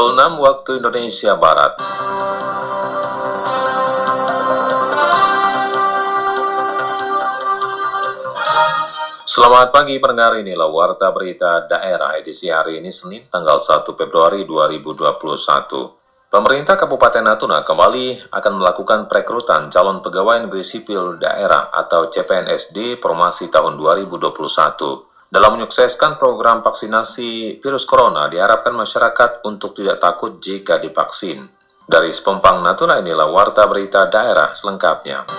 Pukul 6 waktu Indonesia Barat. Selamat pagi pendengar inilah Warta Berita Daerah edisi hari ini Senin tanggal 1 Februari 2021. Pemerintah Kabupaten Natuna kembali akan melakukan perekrutan calon pegawai negeri sipil daerah atau CPNSD Promasi tahun 2021. Dalam menyukseskan program vaksinasi virus corona, diharapkan masyarakat untuk tidak takut jika divaksin. Dari Sepompang Natuna inilah Warta Berita Daerah selengkapnya.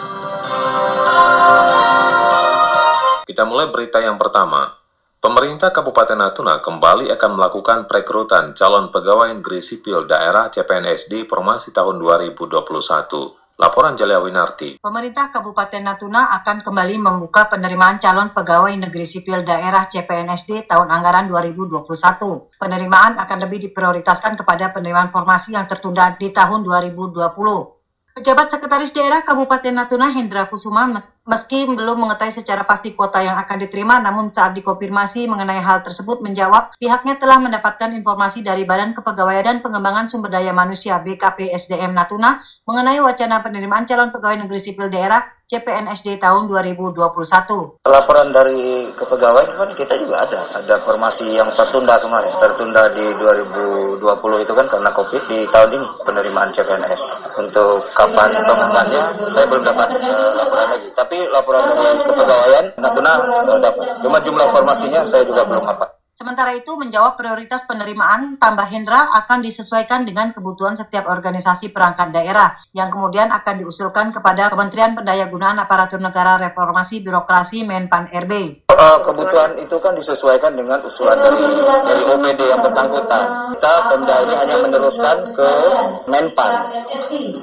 Kita mulai berita yang pertama. Pemerintah Kabupaten Natuna kembali akan melakukan perekrutan calon pegawai negeri sipil daerah CPNSD Formasi tahun 2021. Laporan Jalia Winarti. Pemerintah Kabupaten Natuna akan kembali membuka penerimaan calon pegawai negeri sipil daerah CPNSD tahun anggaran 2021. Penerimaan akan lebih diprioritaskan kepada penerimaan formasi yang tertunda di tahun 2020. Pejabat Sekretaris Daerah Kabupaten Natuna Hendra Kusuma meski belum mengetahui secara pasti kuota yang akan diterima namun saat dikonfirmasi mengenai hal tersebut menjawab pihaknya telah mendapatkan informasi dari Badan Kepegawaian dan Pengembangan Sumber Daya Manusia BKP SDM Natuna mengenai wacana penerimaan calon pegawai negeri sipil daerah CPNSD tahun 2021. Laporan dari kepegawaian kan kita juga ada, ada formasi yang tertunda kemarin, tertunda di 2020 itu kan karena COVID di tahun ini penerimaan CPNS. Untuk kapan pengumumannya saya belum dapat uh, laporan lagi, tapi laporan dari kepegawaian Natuna uh, dapat. Cuma jumlah formasinya saya juga belum apa. Sementara itu, menjawab prioritas penerimaan, tambah Hendra akan disesuaikan dengan kebutuhan setiap organisasi perangkat daerah, yang kemudian akan diusulkan kepada Kementerian Pendayagunaan Aparatur Negara Reformasi Birokrasi Menpan RB. Uh, kebutuhan itu kan disesuaikan dengan usulan dari dari OPD yang bersangkutan. Kita Pemda ini hanya meneruskan ke Menpan.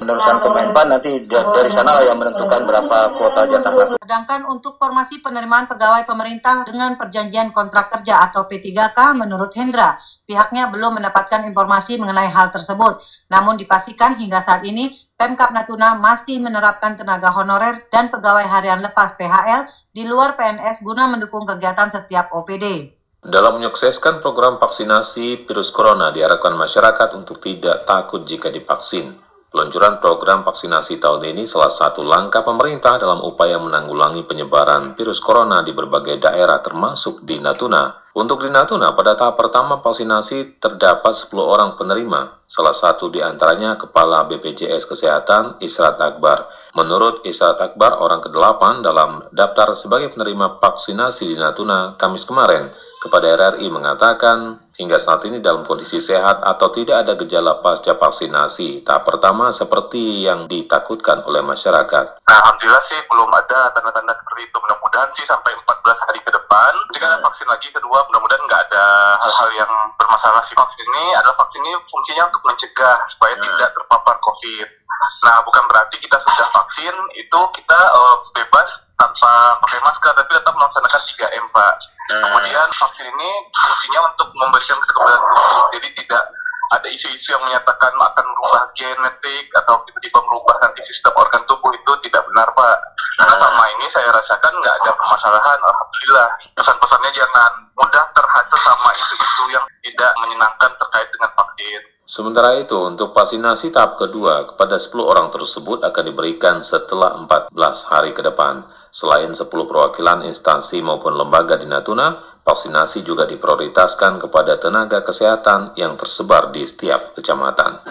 Meneruskan ke Menpan, nanti dari sana yang menentukan berapa kuota jatah. Sedangkan untuk formasi penerimaan pegawai pemerintah dengan perjanjian kontrak kerja atau PT 3K menurut Hendra, pihaknya belum mendapatkan informasi mengenai hal tersebut. Namun dipastikan hingga saat ini Pemkap Natuna masih menerapkan tenaga honorer dan pegawai harian lepas PHL di luar PNS guna mendukung kegiatan setiap OPD. Dalam menyukseskan program vaksinasi virus corona diharapkan masyarakat untuk tidak takut jika divaksin. Peluncuran program vaksinasi tahun ini salah satu langkah pemerintah dalam upaya menanggulangi penyebaran virus corona di berbagai daerah termasuk di Natuna. Untuk di Natuna, pada tahap pertama vaksinasi terdapat 10 orang penerima, salah satu di antaranya Kepala BPJS Kesehatan Israt Akbar. Menurut Israt Akbar, orang ke-8 dalam daftar sebagai penerima vaksinasi di Natuna Kamis kemarin, kepada RRI mengatakan hingga saat ini dalam kondisi sehat atau tidak ada gejala pasca vaksinasi. Tahap pertama seperti yang ditakutkan oleh masyarakat. Nah, Alhamdulillah sih belum ada tanda-tanda seperti itu. Mudah-mudahan sih sampai 14 hari ke depan. Jika ada vaksin lagi kedua, mudah-mudahan nggak ada hal-hal yang bermasalah. Si vaksin ini adalah vaksin ini fungsinya untuk mencegah supaya hmm. tidak terpapar COVID. Nah, bukan berarti kita sudah vaksin itu kita uh, bebas tanpa pakai masker, tapi tetap melaksanakan 3M, Pak. Hmm. Kemudian vaksin ini fungsinya untuk memberikan kekebalan tubuh, jadi tidak ada isu-isu yang menyatakan akan merubah genetik atau tiba-tiba merubah nanti sistem organ tubuh itu tidak benar Pak. Karena hmm. selama ini saya rasakan nggak ada permasalahan, alhamdulillah. Pesan-pesannya jangan mudah terhasut sama isu-isu yang tidak menyenangkan terkait dengan vaksin. Sementara itu, untuk vaksinasi tahap kedua kepada 10 orang tersebut akan diberikan setelah 14 hari ke depan. Selain 10 perwakilan instansi maupun lembaga di Natuna, vaksinasi juga diprioritaskan kepada tenaga kesehatan yang tersebar di setiap kecamatan.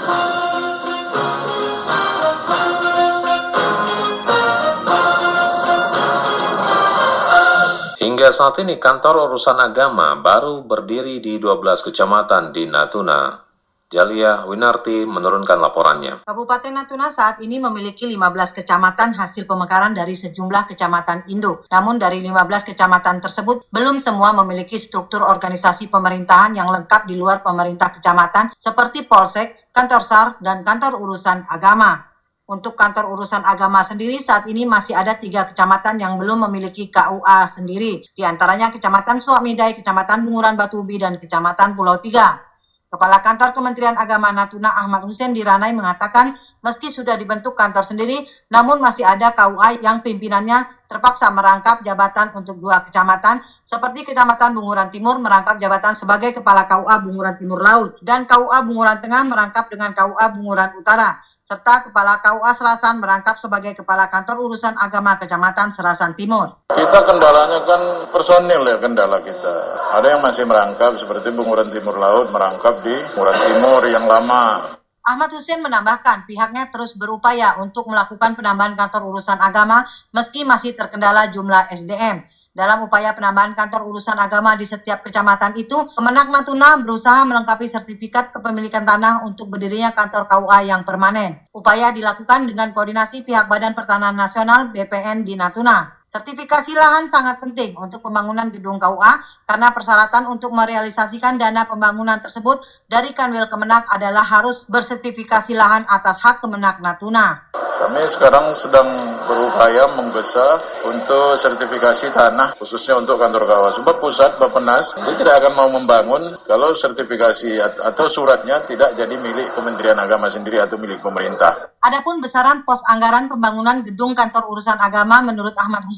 Hingga saat ini kantor urusan agama baru berdiri di 12 kecamatan di Natuna. Jalia Winarti menurunkan laporannya. Kabupaten Natuna saat ini memiliki 15 kecamatan hasil pemekaran dari sejumlah kecamatan induk. Namun dari 15 kecamatan tersebut belum semua memiliki struktur organisasi pemerintahan yang lengkap di luar pemerintah kecamatan seperti Polsek, kantor SAR, dan kantor urusan agama. Untuk kantor urusan agama sendiri saat ini masih ada tiga kecamatan yang belum memiliki KUA sendiri, di antaranya Kecamatan Suamidai, Kecamatan Bunguran Batu Ubi, dan Kecamatan Pulau Tiga. Kepala Kantor Kementerian Agama Natuna Ahmad Hussein Diranai mengatakan Meski sudah dibentuk kantor sendiri, namun masih ada KUA yang pimpinannya terpaksa merangkap jabatan untuk dua kecamatan, seperti Kecamatan Bunguran Timur merangkap jabatan sebagai Kepala KUA Bunguran Timur Laut, dan KUA Bunguran Tengah merangkap dengan KUA Bunguran Utara, serta Kepala KUA Serasan merangkap sebagai Kepala Kantor Urusan Agama Kecamatan Serasan Timur. Kita kendalanya kan personil ya kendala kita. Ada yang masih merangkap seperti Bunguran Timur Laut merangkap di Bunguran Timur yang lama. Ahmad Hussein menambahkan pihaknya terus berupaya untuk melakukan penambahan kantor urusan agama meski masih terkendala jumlah SDM. Dalam upaya penambahan kantor urusan agama di setiap kecamatan itu, Kemenak Natuna berusaha melengkapi sertifikat kepemilikan tanah untuk berdirinya kantor KUA yang permanen. Upaya dilakukan dengan koordinasi pihak Badan Pertanahan Nasional BPN di Natuna. Sertifikasi lahan sangat penting untuk pembangunan gedung KUA karena persyaratan untuk merealisasikan dana pembangunan tersebut dari Kanwil Kemenak adalah harus bersertifikasi lahan atas hak Kemenak Natuna. Kami sekarang sedang berupaya membesar untuk sertifikasi tanah khususnya untuk kantor KUA. Sebab pusat Bapenas itu tidak akan mau membangun kalau sertifikasi atau suratnya tidak jadi milik Kementerian Agama sendiri atau milik pemerintah. Adapun besaran pos anggaran pembangunan gedung kantor urusan agama menurut Ahmad Hussein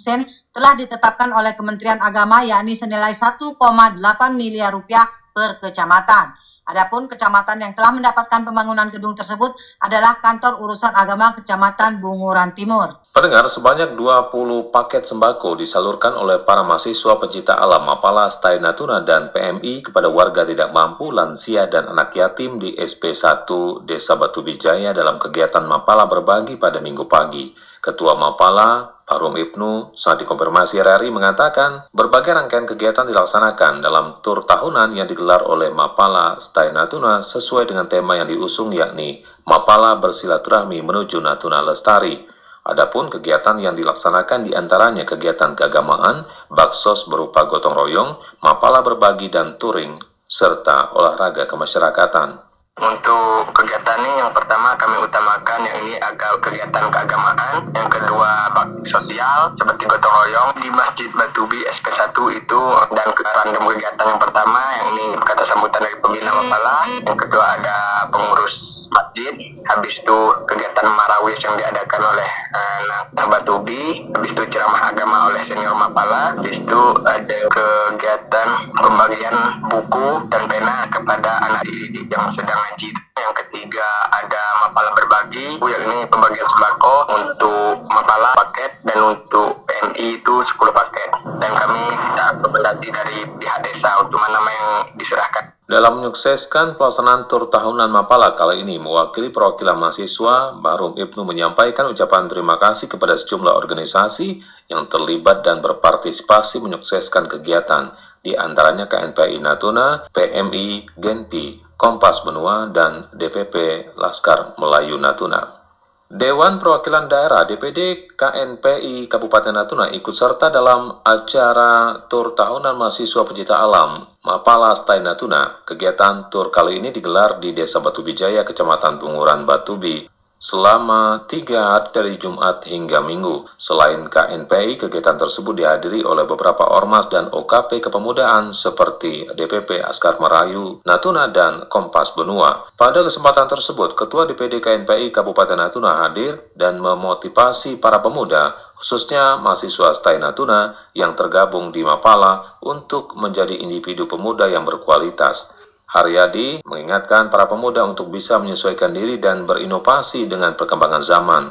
telah ditetapkan oleh Kementerian Agama yakni senilai 1,8 miliar rupiah per kecamatan. Adapun kecamatan yang telah mendapatkan pembangunan gedung tersebut adalah Kantor Urusan Agama Kecamatan Bunguran Timur. Pendengar, sebanyak 20 paket sembako disalurkan oleh para mahasiswa pencipta alam Mapala, Stai Natuna, dan PMI kepada warga tidak mampu, lansia, dan anak yatim di SP1 Desa Batu Bijaya dalam kegiatan Mapala berbagi pada minggu pagi. Ketua Mapala, Parum Ibnu, saat dikonfirmasi RRI mengatakan berbagai rangkaian kegiatan dilaksanakan dalam tur tahunan yang digelar oleh Mapala Stai Natuna sesuai dengan tema yang diusung yakni Mapala bersilaturahmi menuju Natuna Lestari. Adapun kegiatan yang dilaksanakan di antaranya kegiatan keagamaan, baksos berupa gotong royong, mapala berbagi dan touring, serta olahraga kemasyarakatan. Untuk kegiatan ini yang pertama kami utamakan yang ini agak kegiatan keagamaan, yang kedua bakti sosial seperti gotong royong di Masjid Batubi SP1 itu dan random kegiatan yang pertama yang ini kata sambutan dari pembina Mapala, yang kedua ada pengurus habis itu kegiatan marawis yang diadakan oleh anak Batubi, habis itu ceramah agama oleh senior Mapala, habis itu ada kegiatan pembagian buku dan pena kepada anak didik yang sedang ngaji. Yang ketiga ada Mapala berbagi, yang ini pembagian sembako untuk Mapala paket dan untuk PMI itu 10 paket. Dan kami minta rekomendasi dari pihak desa untuk mana yang diserahkan. Dalam menyukseskan pelaksanaan tur tahunan Mapala kali ini, mewakili perwakilan mahasiswa, Barum Ibnu menyampaikan ucapan terima kasih kepada sejumlah organisasi yang terlibat dan berpartisipasi menyukseskan kegiatan, di antaranya KNPI Natuna, PMI, Genpi, Kompas Benua, dan DPP Laskar Melayu Natuna. Dewan Perwakilan Daerah DPD KNPI Kabupaten Natuna ikut serta dalam acara tur tahunan mahasiswa pencipta alam Mapala Stai Natuna. Kegiatan tur kali ini digelar di Desa Batu Bijaya, Kecamatan Bunguran Batubi, selama tiga hari dari Jumat hingga Minggu. Selain KNPI, kegiatan tersebut dihadiri oleh beberapa ormas dan OKP kepemudaan seperti DPP Askar Merayu, Natuna, dan Kompas Benua. Pada kesempatan tersebut, Ketua DPD KNPI Kabupaten Natuna hadir dan memotivasi para pemuda, khususnya mahasiswa Stai Natuna yang tergabung di Mapala untuk menjadi individu pemuda yang berkualitas. Haryadi mengingatkan para pemuda untuk bisa menyesuaikan diri dan berinovasi dengan perkembangan zaman.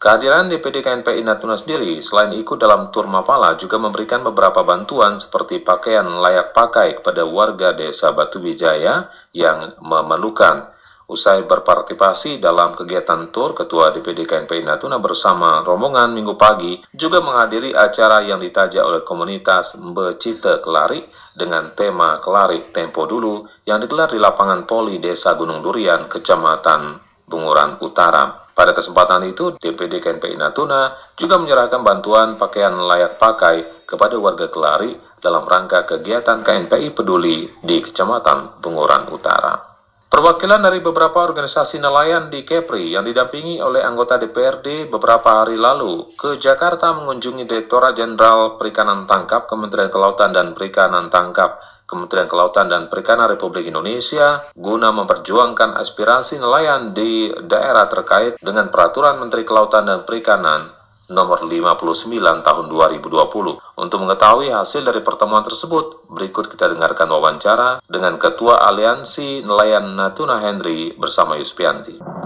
Kehadiran DPD KNPI Natuna sendiri selain ikut dalam tur Mapala juga memberikan beberapa bantuan seperti pakaian layak pakai kepada warga desa Batu Wijaya yang memerlukan. Usai berpartisipasi dalam kegiatan tur, Ketua DPD KNPI Natuna bersama rombongan minggu pagi juga menghadiri acara yang ditajak oleh komunitas Mbecite Kelari dengan tema Kelari Tempo Dulu yang digelar di lapangan Poli Desa Gunung Durian, Kecamatan Bunguran Utara. Pada kesempatan itu, DPD KNPI Natuna juga menyerahkan bantuan pakaian layak pakai kepada warga Kelari dalam rangka kegiatan KNPI Peduli di Kecamatan Bunguran Utara. Perwakilan dari beberapa organisasi nelayan di Kepri yang didampingi oleh anggota DPRD beberapa hari lalu ke Jakarta mengunjungi Direktorat Jenderal Perikanan Tangkap Kementerian Kelautan dan Perikanan Tangkap. Kementerian Kelautan dan Perikanan Republik Indonesia guna memperjuangkan aspirasi nelayan di daerah terkait dengan Peraturan Menteri Kelautan dan Perikanan nomor 59 tahun 2020. Untuk mengetahui hasil dari pertemuan tersebut, berikut kita dengarkan wawancara dengan Ketua Aliansi Nelayan Natuna Henry bersama Yuspianti.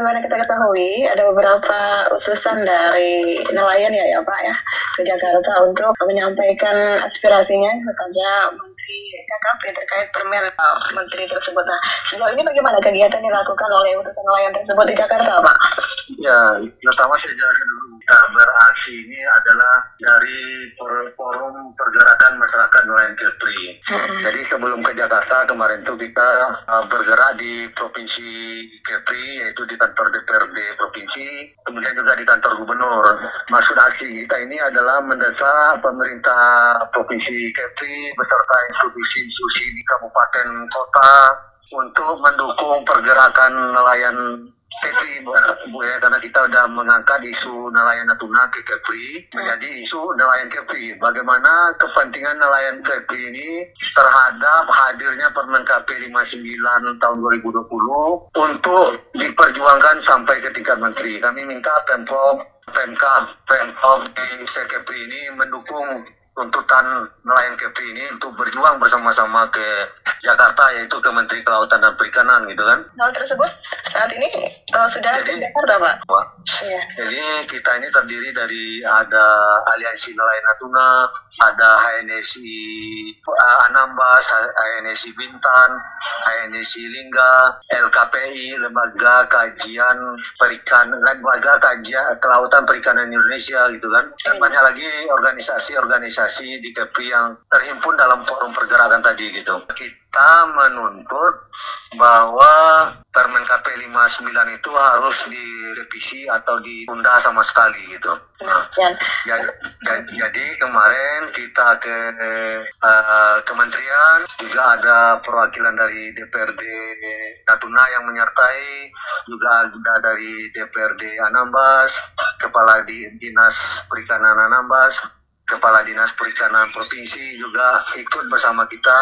Sebagaimana kita ketahui ada beberapa ususan dari nelayan ya ya Pak ya ke Jakarta untuk menyampaikan aspirasinya kepada Menteri KKP terkait permen uh, Menteri tersebut. Nah, sejauh ini bagaimana kegiatan yang dilakukan oleh utusan nelayan tersebut di Jakarta, Pak? Ya, pertama saya jelaskan dulu. Kita beraksi ini adalah dari forum pergerakan masyarakat nelayan Kepri. Hmm. Jadi sebelum ke Jakarta kemarin itu kita uh, bergerak di Provinsi Kepri, yaitu di kantor DPRD Provinsi, kemudian juga di kantor Gubernur. Maksud aksi kita ini adalah mendesak pemerintah Provinsi Kepri beserta institusi-institusi di kabupaten kota untuk mendukung pergerakan nelayan Kepri Bu ya karena kita sudah mengangkat isu nelayan Natuna ke Kepri menjadi isu nelayan Kepri. Bagaimana kepentingan nelayan Kepri ini terhadap hadirnya Permen KP 59 tahun 2020 untuk diperjuangkan sampai ke tingkat menteri. Kami minta Pemprov Pemkab, Pemprov di Sekepri ini mendukung tuntutan nelayan Kepri ini untuk berjuang bersama-sama ke Jakarta yaitu ke Menteri Kelautan dan Perikanan gitu kan. Hal tersebut saat ini uh, sudah jadi, di Jakarta Pak? Pak. Iya. Jadi kita ini terdiri dari ada Aliansi Nelayan Natuna, ada HNSI uh, Anambas, HNSI Bintan, HNSI Lingga, LKPI, Lembaga Kajian Perikanan, Lembaga Kajian Kelautan Perikanan Indonesia gitu kan. Dan iya. banyak lagi organisasi-organisasi organisasi di KEPI yang terhimpun dalam forum pergerakan tadi gitu. Kita menuntut bahwa Permen KP 59 itu harus direvisi atau ditunda sama sekali gitu. Nah, jadi, jadi, kemarin kita ke uh, kementerian juga ada perwakilan dari DPRD Natuna yang menyertai, juga ada dari DPRD Anambas, kepala di Dinas Perikanan Anambas, Kepala Dinas Perikanan Provinsi juga ikut bersama kita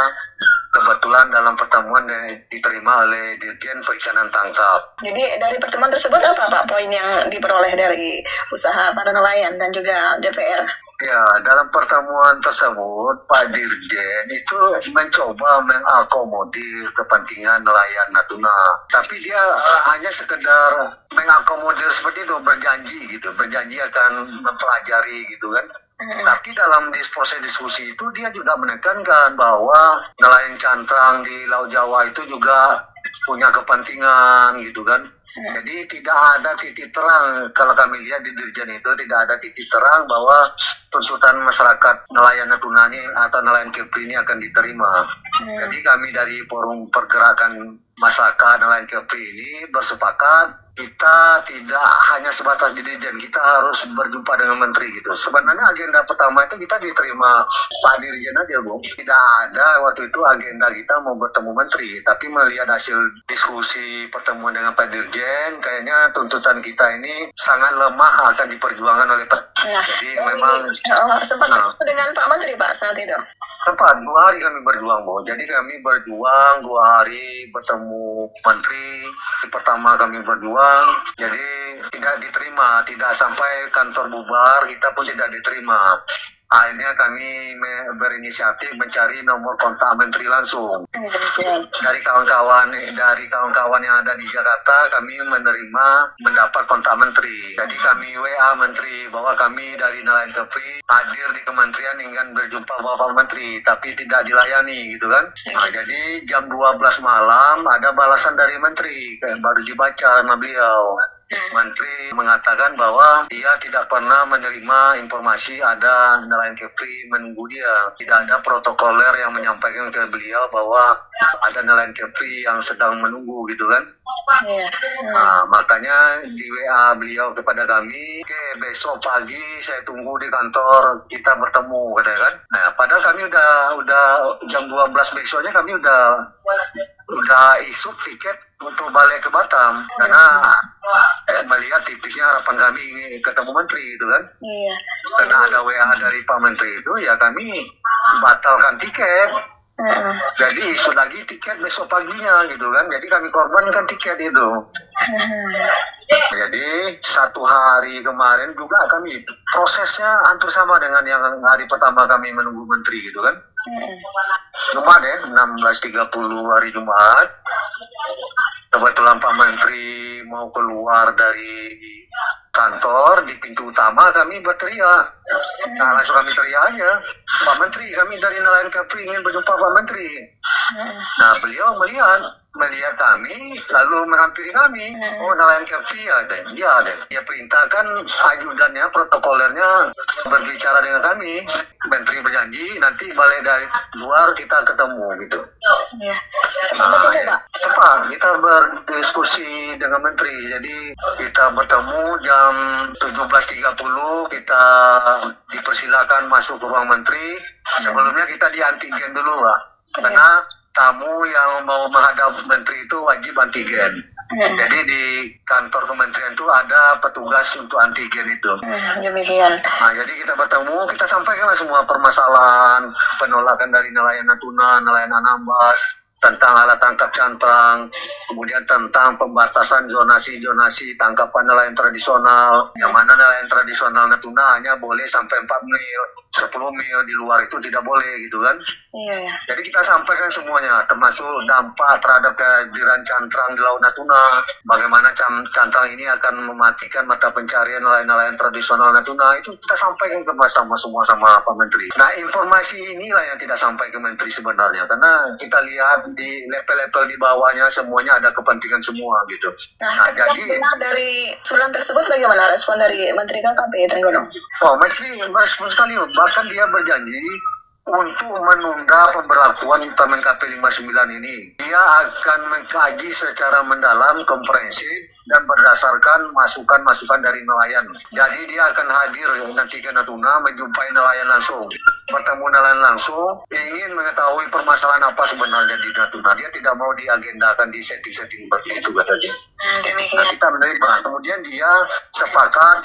kebetulan dalam pertemuan yang diterima oleh Dirjen Perikanan Tangkap. Jadi dari pertemuan tersebut apa Pak poin yang diperoleh dari usaha para nelayan dan juga DPR? Ya, dalam pertemuan tersebut Pak Dirjen itu mencoba mengakomodir kepentingan nelayan Natuna. Tapi dia uh, hanya sekedar mengakomodir seperti itu, berjanji gitu, berjanji akan mempelajari gitu kan. Tapi dalam proses diskusi itu dia juga menekankan bahwa nelayan cantrang di Laut Jawa itu juga punya kepentingan gitu kan. Jadi tidak ada titik terang kalau kami lihat di Dirjen itu tidak ada titik terang bahwa tuntutan masyarakat nelayan Natuna ini atau nelayan Kepri ini akan diterima. Jadi kami dari forum pergerakan masyarakat nelayan Kepri ini bersepakat kita tidak hanya sebatas di Dirjen, kita harus berjumpa dengan Menteri gitu. Sebenarnya agenda pertama itu kita diterima Pak Dirjen aja, Bu. Tidak ada waktu itu agenda kita mau bertemu Menteri, tapi melihat hasil diskusi pertemuan dengan Pak Dirjen, kayaknya tuntutan kita ini sangat lemah akan diperjuangkan oleh Pak. Nah, Jadi memang oh, sempat nah, dengan Pak Menteri Pak saat itu. Sempat dua hari kami berjuang, Bu. Jadi kami berjuang dua hari bertemu Menteri. Pertama kami berjuang jadi tidak diterima, tidak sampai kantor bubar, kita pun tidak diterima. Akhirnya kami berinisiatif mencari nomor kontak menteri langsung. Dari kawan-kawan dari kawan-kawan yang ada di Jakarta, kami menerima mendapat kontak menteri. Jadi kami WA menteri bahwa kami dari Nelayan Kepri hadir di kementerian ingin berjumpa Bapak Menteri, tapi tidak dilayani gitu kan. Nah, jadi jam 12 malam ada balasan dari menteri, baru dibaca sama beliau. Menteri mengatakan bahwa dia tidak pernah menerima informasi ada nelayan Kepri menunggu dia. Tidak ada protokoler yang menyampaikan ke beliau bahwa ada nelayan Kepri yang sedang menunggu gitu kan. Iya. Nah, makanya di WA beliau kepada kami, oke besok pagi saya tunggu di kantor kita bertemu katanya kan. Nah, padahal kami udah udah jam 12 besoknya kami udah udah isu tiket untuk balik ke Batam karena eh, melihat tipisnya harapan kami ingin ketemu menteri itu kan. Iya. Karena ada WA dari Pak Menteri itu ya kami batalkan tiket. Heeh. Jadi isu lagi tiket besok paginya gitu kan. Jadi kami korbankan tiket itu. Jadi satu hari kemarin juga kami prosesnya hampir sama dengan yang hari pertama kami menunggu menteri gitu kan. Jumat ya, 16.30 hari Jumat. Kebetulan Pak Menteri mau keluar dari kantor di pintu utama kami berteriak. Nah langsung kami teriak aja. Pak Menteri, kami dari nelayan Kepri ingin berjumpa Pak Menteri. Nah beliau melihat melihat kami lalu menghampiri kami. Oh nelayan Kepri ya, deh. ya deh. Dia perintahkan ajudannya, protokolernya berbicara dengan kami. Menteri berjanji nanti balik dari luar kita ketemu gitu. Iya. Nah, ya, cepat kita berdiskusi dengan menteri. Jadi kita bertemu jam 17.30 kita dipersilakan masuk ke ruang menteri. Sebelumnya kita di antigen dulu, Pak. Karena tamu yang mau menghadap menteri itu wajib antigen. Jadi di kantor kementerian itu ada petugas untuk antigen itu. Hmm, demikian. Nah, jadi kita bertemu, kita sampaikanlah semua permasalahan, penolakan dari nelayan Natuna, nelayan Anambas, tentang alat tangkap cantrang, kemudian tentang pembatasan zonasi-zonasi tangkapan nelayan tradisional, yang mana nelayan tradisional Natuna hanya boleh sampai 4 mil, 10 mil, di luar itu tidak boleh gitu kan. Iya ya. Jadi kita sampaikan semuanya, termasuk dampak terhadap kehadiran cantrang di Laut Natuna, bagaimana cantrang ini akan mematikan mata pencarian nelayan-nelayan tradisional Natuna, itu kita sampaikan ke sama semua sama Pak Menteri. Nah informasi inilah yang tidak sampai ke Menteri sebenarnya, karena kita lihat di level-level di bawahnya semuanya ada kepentingan semua gitu. Nah, Nah, jadi dari surat tersebut bagaimana respon dari Menteri KKP Trenggono? Oh, Menteri merespon sekali, bahkan dia berjanji untuk menunda pemberlakuan Permen KP 59 ini. Dia akan mengkaji secara mendalam, komprehensif, dan berdasarkan masukan-masukan dari nelayan. Jadi dia akan hadir nanti ke Natuna, menjumpai nelayan langsung. Bertemu nelayan langsung, ingin mengetahui permasalahan apa sebenarnya di Natuna. Dia tidak mau diagendakan di setting-setting seperti itu katanya. Nah, kita menerima. Kemudian dia sepakat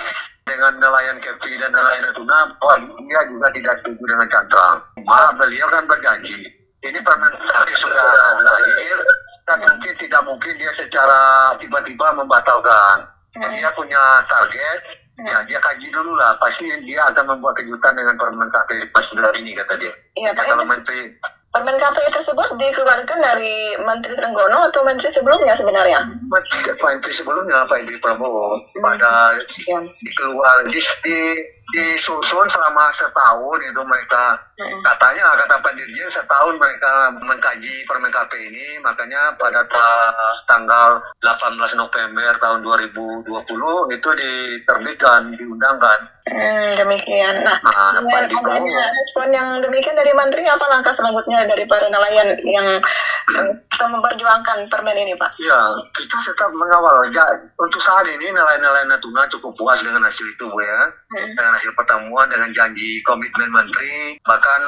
dengan nelayan Kepri dan nelayan Natuna bahwa dia juga tidak setuju dengan cantrang. Malah beliau kan berjanji. Ini permen KP sudah lahir dan mungkin tidak mungkin dia secara tiba-tiba membatalkan. Dia punya target, ya dia kaji dulu lah. Pasti dia akan membuat kejutan dengan permen KP pas ini kata dia. Iya, Pak. Kalau menteri Permen KP tersebut dikeluarkan dari Menteri Trenggono atau Menteri sebelumnya sebenarnya? Menteri sebelumnya Pak Edi Prabowo pada Demikian. dikeluar di, di disusun selama setahun itu mereka katanya kata Pak Dirjen setahun mereka mengkaji Permen KP ini makanya pada ta- tanggal 18 November tahun 2020 itu diterbitkan diundangkan Hmm, demikian. Nah, Nah, dengan Edi adanya respon yang demikian dari Menteri, apa langkah selanjutnya dari para nelayan yang eh, memperjuangkan permen ini, Pak? Ya, kita tetap mengawal. Ya, untuk saat ini nelayan-nelayan Natuna cukup puas dengan hasil itu, Bu ya. Dengan hasil pertemuan, dengan janji komitmen Menteri. Bahkan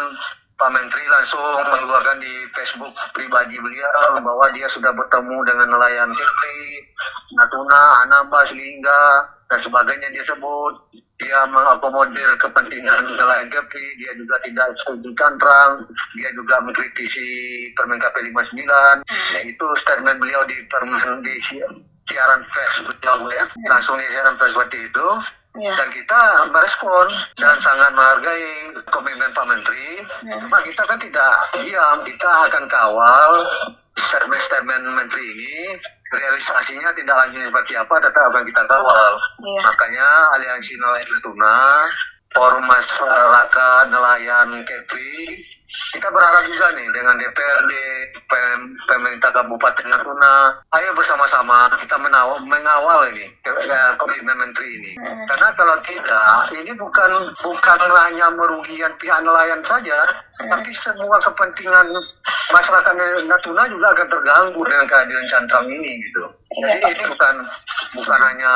Pak Menteri langsung mengeluarkan di Facebook pribadi beliau bahwa dia sudah bertemu dengan nelayan Kepri, Natuna, Anambas, Lingga, dan sebagainya dia sebut. Dia mengakomodir kepentingan nelayan Kepri, dia juga tidak setuju cantrang, dia juga mengkritisi Permen KP 59. Ya, itu statement beliau di permen di si- siaran pers beliau ya. Langsung di siaran pers seperti itu. Ya. Dan kita merespon dan sangat menghargai komitmen Pak Menteri. Cuma kita kan tidak diam, kita akan kawal statement-statement Menteri ini. Realisasinya tidak lanjut seperti apa, tetap akan kita kawal. Iya. Makanya Aliansi Nelayan Natuna forum masyarakat nelayan Kepri kita berharap juga nih dengan DPRD pemerintah Kabupaten Natuna. Ayo bersama-sama kita menawar, mengawal ini komitmen menteri ini. Karena kalau tidak ini bukan bukan hanya merugikan pihak nelayan saja tapi semua kepentingan masyarakat Natuna juga akan terganggu dengan kehadiran cantrang ini gitu. Jadi ini bukan bukan hanya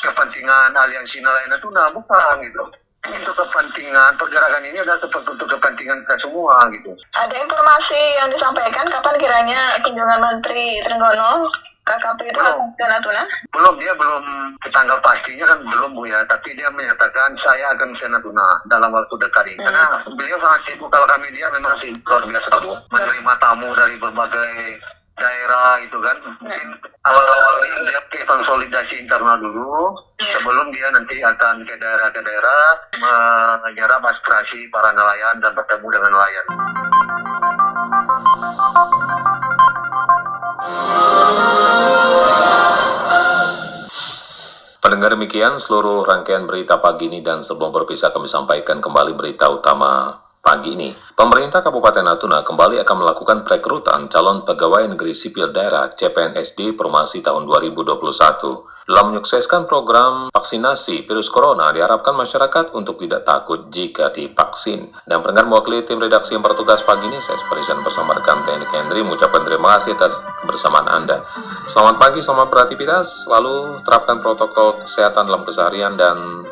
kepentingan aliansi nelayan Natuna bukan gitu untuk kepentingan pergerakan ini adalah untuk kepentingan kita semua gitu. Ada informasi yang disampaikan kapan kiranya kunjungan Menteri Trenggono KKP itu belum. ke Natuna? Belum, dia belum tanggal pastinya kan belum Bu ya, tapi dia menyatakan saya akan ke Natuna dalam waktu dekat ini. Hmm. Karena beliau sangat sibuk kalau kami dia memang sibuk luar biasa Bu, menerima tamu dari berbagai daerah itu kan. Mungkin awal-awal ini dia ke konsolidasi internal dulu. Sebelum dia nanti akan ke daerah ke daerah menyerap aspirasi para nelayan dan bertemu dengan nelayan. Pendengar demikian seluruh rangkaian berita pagi ini dan sebelum berpisah kami sampaikan kembali berita utama pagi ini. Pemerintah Kabupaten Natuna kembali akan melakukan perekrutan calon pegawai negeri sipil daerah CPNSD Promasi tahun 2021. Dalam menyukseskan program vaksinasi virus corona, diharapkan masyarakat untuk tidak takut jika divaksin. Dan pendengar mewakili tim redaksi yang bertugas pagi ini, saya Spesian bersama rekan teknik Hendri mengucapkan terima kasih atas kebersamaan Anda. Selamat pagi, selamat beraktivitas, selalu terapkan protokol kesehatan dalam keseharian dan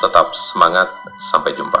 tetap semangat. Sampai jumpa.